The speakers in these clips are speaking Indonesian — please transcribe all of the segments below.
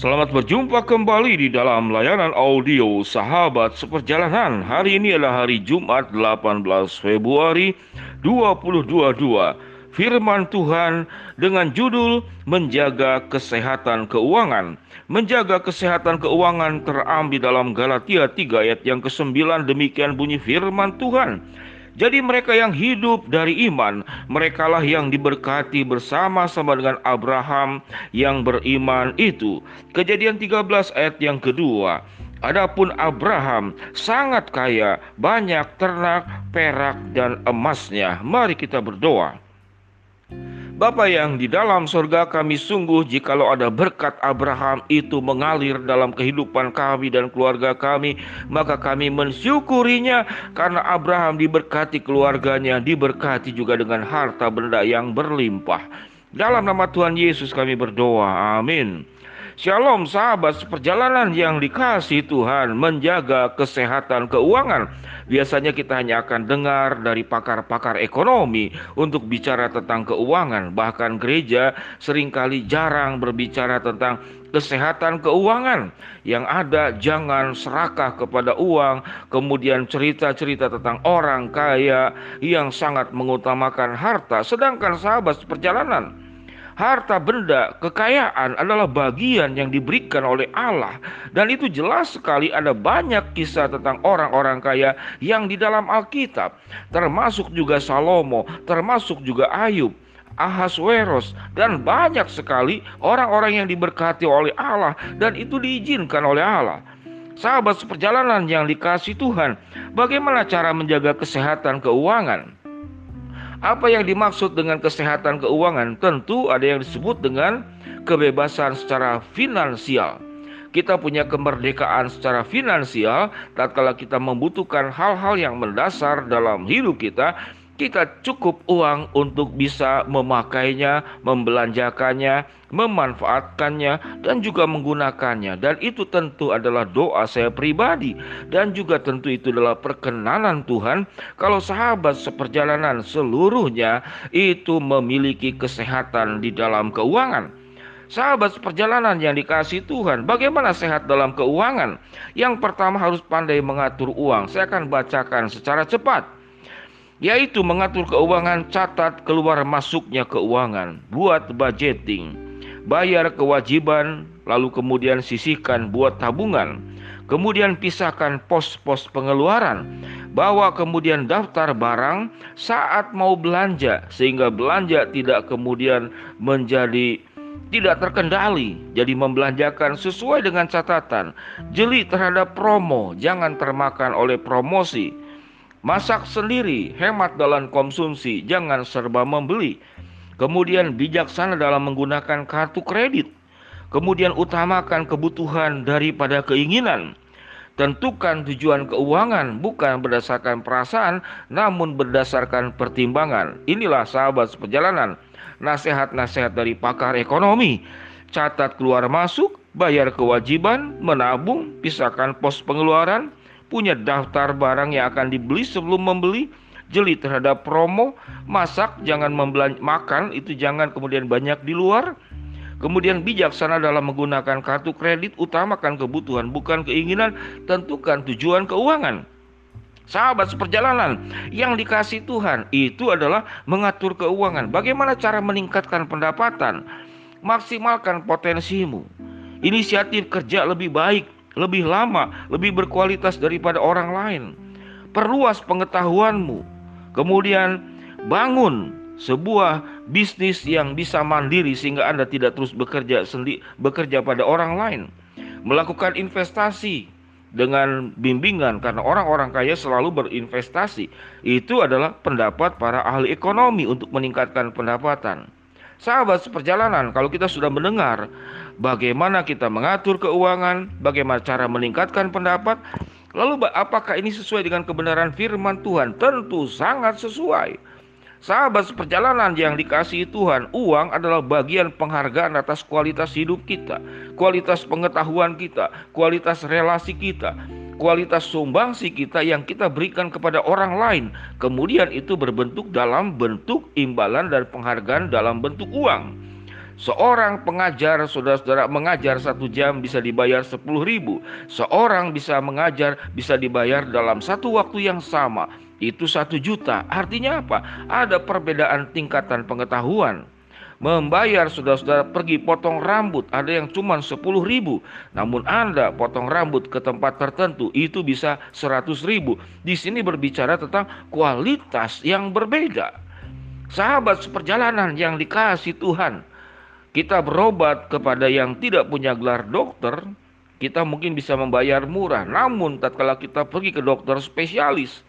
Selamat berjumpa kembali di dalam layanan audio Sahabat Seperjalanan. Hari ini adalah hari Jumat 18 Februari 2022. Firman Tuhan dengan judul Menjaga Kesehatan Keuangan. Menjaga kesehatan keuangan terambil dalam Galatia 3 ayat yang ke-9 demikian bunyi firman Tuhan. Jadi mereka yang hidup dari iman, merekalah yang diberkati bersama-sama dengan Abraham yang beriman itu. Kejadian 13 ayat yang kedua. Adapun Abraham sangat kaya, banyak ternak, perak dan emasnya. Mari kita berdoa. Bapa yang di dalam surga kami sungguh jikalau ada berkat Abraham itu mengalir dalam kehidupan kami dan keluarga kami maka kami mensyukurinya karena Abraham diberkati keluarganya diberkati juga dengan harta benda yang berlimpah. Dalam nama Tuhan Yesus kami berdoa. Amin Shalom sahabat seperjalanan yang dikasih Tuhan menjaga kesehatan keuangan. Biasanya kita hanya akan dengar dari pakar-pakar ekonomi untuk bicara tentang keuangan. Bahkan gereja sering kali jarang berbicara tentang kesehatan keuangan. Yang ada jangan serakah kepada uang Kemudian cerita-cerita tentang orang kaya yang sangat mengutamakan harta. Sedangkan sahabat seperjalanan harta benda, kekayaan adalah bagian yang diberikan oleh Allah dan itu jelas sekali ada banyak kisah tentang orang-orang kaya yang di dalam Alkitab termasuk juga Salomo, termasuk juga Ayub. Ahasweros dan banyak sekali orang-orang yang diberkati oleh Allah dan itu diizinkan oleh Allah. Sahabat seperjalanan yang dikasih Tuhan, bagaimana cara menjaga kesehatan keuangan? Apa yang dimaksud dengan kesehatan keuangan? Tentu ada yang disebut dengan kebebasan secara finansial. Kita punya kemerdekaan secara finansial tatkala kita membutuhkan hal-hal yang mendasar dalam hidup kita kita cukup uang untuk bisa memakainya, membelanjakannya, memanfaatkannya, dan juga menggunakannya. Dan itu tentu adalah doa saya pribadi, dan juga tentu itu adalah perkenanan Tuhan. Kalau sahabat seperjalanan seluruhnya itu memiliki kesehatan di dalam keuangan. Sahabat seperjalanan yang dikasih Tuhan, bagaimana sehat dalam keuangan? Yang pertama harus pandai mengatur uang. Saya akan bacakan secara cepat yaitu mengatur keuangan, catat keluar masuknya keuangan, buat budgeting, bayar kewajiban, lalu kemudian sisihkan buat tabungan, kemudian pisahkan pos-pos pengeluaran, bawa kemudian daftar barang saat mau belanja, sehingga belanja tidak kemudian menjadi tidak terkendali, jadi membelanjakan sesuai dengan catatan, jeli terhadap promo, jangan termakan oleh promosi Masak sendiri, hemat dalam konsumsi, jangan serba membeli. Kemudian bijaksana dalam menggunakan kartu kredit. Kemudian utamakan kebutuhan daripada keinginan. Tentukan tujuan keuangan bukan berdasarkan perasaan namun berdasarkan pertimbangan. Inilah sahabat seperjalanan. Nasihat-nasihat dari pakar ekonomi. Catat keluar masuk, bayar kewajiban, menabung, pisahkan pos pengeluaran, punya daftar barang yang akan dibeli sebelum membeli, jeli terhadap promo, masak jangan membelan makan itu jangan kemudian banyak di luar. Kemudian bijaksana dalam menggunakan kartu kredit, utamakan kebutuhan bukan keinginan, tentukan tujuan keuangan. Sahabat seperjalanan yang dikasih Tuhan itu adalah mengatur keuangan. Bagaimana cara meningkatkan pendapatan? Maksimalkan potensimu. Inisiatif kerja lebih baik lebih lama, lebih berkualitas daripada orang lain. Perluas pengetahuanmu, kemudian bangun sebuah bisnis yang bisa mandiri sehingga Anda tidak terus bekerja sendi bekerja pada orang lain. Melakukan investasi dengan bimbingan karena orang-orang kaya selalu berinvestasi. Itu adalah pendapat para ahli ekonomi untuk meningkatkan pendapatan. Sahabat seperjalanan, kalau kita sudah mendengar bagaimana kita mengatur keuangan, bagaimana cara meningkatkan pendapat, lalu apakah ini sesuai dengan kebenaran firman Tuhan? Tentu sangat sesuai. Sahabat seperjalanan yang dikasihi Tuhan, uang adalah bagian penghargaan atas kualitas hidup kita, kualitas pengetahuan kita, kualitas relasi kita kualitas sumbangsi kita yang kita berikan kepada orang lain. Kemudian itu berbentuk dalam bentuk imbalan dan penghargaan dalam bentuk uang. Seorang pengajar, saudara-saudara, mengajar satu jam bisa dibayar sepuluh ribu. Seorang bisa mengajar bisa dibayar dalam satu waktu yang sama. Itu satu juta. Artinya apa? Ada perbedaan tingkatan pengetahuan membayar saudara-saudara pergi potong rambut. Ada yang cuma 10 ribu. Namun anda potong rambut ke tempat tertentu itu bisa 100 ribu. Di sini berbicara tentang kualitas yang berbeda. Sahabat seperjalanan yang dikasih Tuhan kita berobat kepada yang tidak punya gelar dokter kita mungkin bisa membayar murah. Namun tatkala kita pergi ke dokter spesialis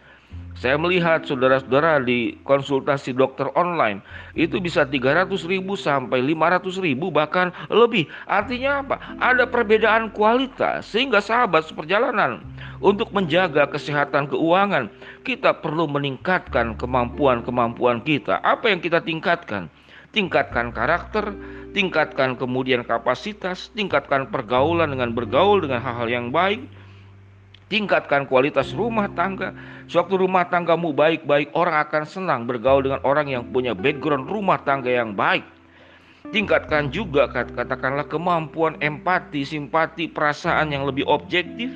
saya melihat saudara-saudara di konsultasi dokter online itu bisa 300 ribu sampai 500 ribu bahkan lebih. Artinya apa? Ada perbedaan kualitas sehingga sahabat seperjalanan untuk menjaga kesehatan keuangan kita perlu meningkatkan kemampuan-kemampuan kita. Apa yang kita tingkatkan? Tingkatkan karakter, tingkatkan kemudian kapasitas, tingkatkan pergaulan dengan bergaul dengan hal-hal yang baik, tingkatkan kualitas rumah tangga. Sewaktu rumah tanggamu baik-baik, orang akan senang bergaul dengan orang yang punya background rumah tangga yang baik. Tingkatkan juga katakanlah kemampuan empati, simpati, perasaan yang lebih objektif,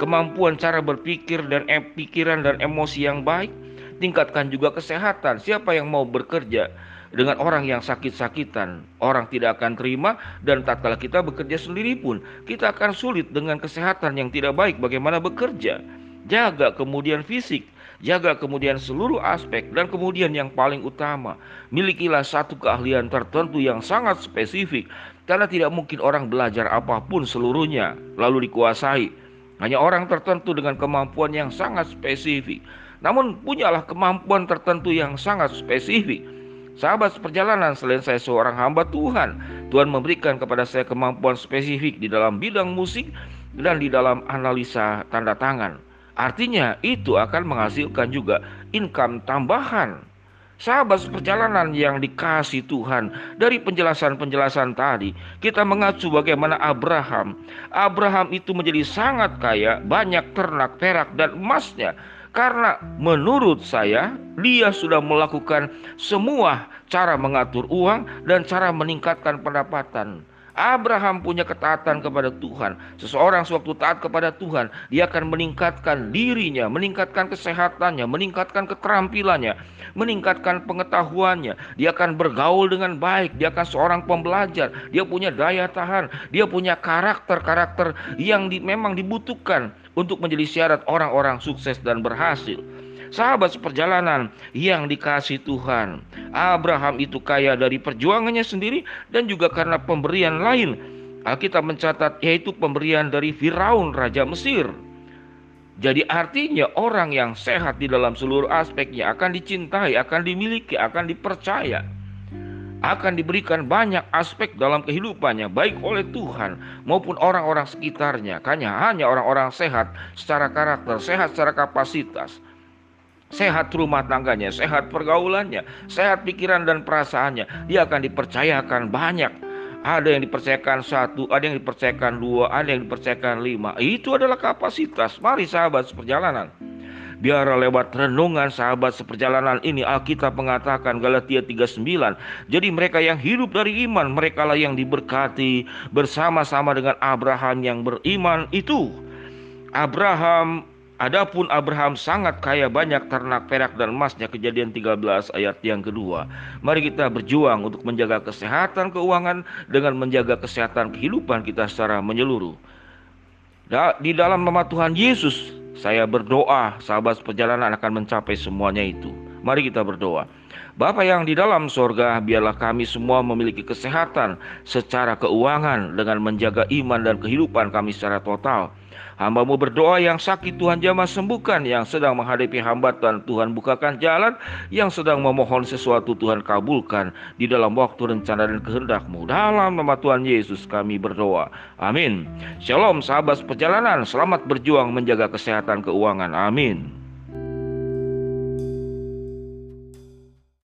kemampuan cara berpikir dan pikiran dan emosi yang baik. Tingkatkan juga kesehatan. Siapa yang mau bekerja dengan orang yang sakit-sakitan, orang tidak akan terima dan tatkala kita bekerja sendiri pun kita akan sulit dengan kesehatan yang tidak baik bagaimana bekerja. Jaga kemudian fisik, jaga kemudian seluruh aspek dan kemudian yang paling utama, milikilah satu keahlian tertentu yang sangat spesifik karena tidak mungkin orang belajar apa pun seluruhnya lalu dikuasai. Hanya orang tertentu dengan kemampuan yang sangat spesifik. Namun punyalah kemampuan tertentu yang sangat spesifik Sahabat seperjalanan, selain saya seorang hamba Tuhan, Tuhan memberikan kepada saya kemampuan spesifik di dalam bidang musik dan di dalam analisa tanda tangan. Artinya itu akan menghasilkan juga income tambahan. Sahabat seperjalanan yang dikasih Tuhan dari penjelasan-penjelasan tadi, kita mengacu bagaimana Abraham. Abraham itu menjadi sangat kaya, banyak ternak, perak, dan emasnya karena menurut saya dia sudah melakukan semua cara mengatur uang dan cara meningkatkan pendapatan. Abraham punya ketaatan kepada Tuhan. Seseorang sewaktu taat kepada Tuhan, dia akan meningkatkan dirinya, meningkatkan kesehatannya, meningkatkan keterampilannya, meningkatkan pengetahuannya. Dia akan bergaul dengan baik, dia akan seorang pembelajar, dia punya daya tahan, dia punya karakter-karakter yang di, memang dibutuhkan untuk menjadi syarat orang-orang sukses dan berhasil. Sahabat seperjalanan yang dikasih Tuhan, Abraham itu kaya dari perjuangannya sendiri dan juga karena pemberian lain. Alkitab mencatat yaitu pemberian dari Firaun raja Mesir. Jadi artinya orang yang sehat di dalam seluruh aspeknya akan dicintai, akan dimiliki, akan dipercaya akan diberikan banyak aspek dalam kehidupannya baik oleh Tuhan maupun orang-orang sekitarnya. Hanya hanya orang-orang sehat secara karakter, sehat secara kapasitas. Sehat rumah tangganya, sehat pergaulannya, sehat pikiran dan perasaannya. Dia akan dipercayakan banyak. Ada yang dipercayakan satu, ada yang dipercayakan dua, ada yang dipercayakan lima. Itu adalah kapasitas. Mari sahabat seperjalanan. Biar lewat renungan sahabat seperjalanan ini Alkitab mengatakan Galatia 39 Jadi mereka yang hidup dari iman Mereka lah yang diberkati Bersama-sama dengan Abraham yang beriman itu Abraham Adapun Abraham sangat kaya banyak ternak perak dan emasnya kejadian 13 ayat yang kedua. Mari kita berjuang untuk menjaga kesehatan keuangan dengan menjaga kesehatan kehidupan kita secara menyeluruh. Di dalam nama Tuhan Yesus saya berdoa sahabat perjalanan akan mencapai semuanya itu. Mari kita berdoa. Bapa yang di dalam sorga, biarlah kami semua memiliki kesehatan secara keuangan dengan menjaga iman dan kehidupan kami secara total. Hambamu berdoa yang sakit Tuhan jamah sembuhkan, yang sedang menghadapi hambatan Tuhan bukakan jalan, yang sedang memohon sesuatu Tuhan kabulkan di dalam waktu rencana dan kehendakmu. Dalam nama Tuhan Yesus kami berdoa. Amin. Shalom sahabat perjalanan, selamat berjuang menjaga kesehatan keuangan. Amin.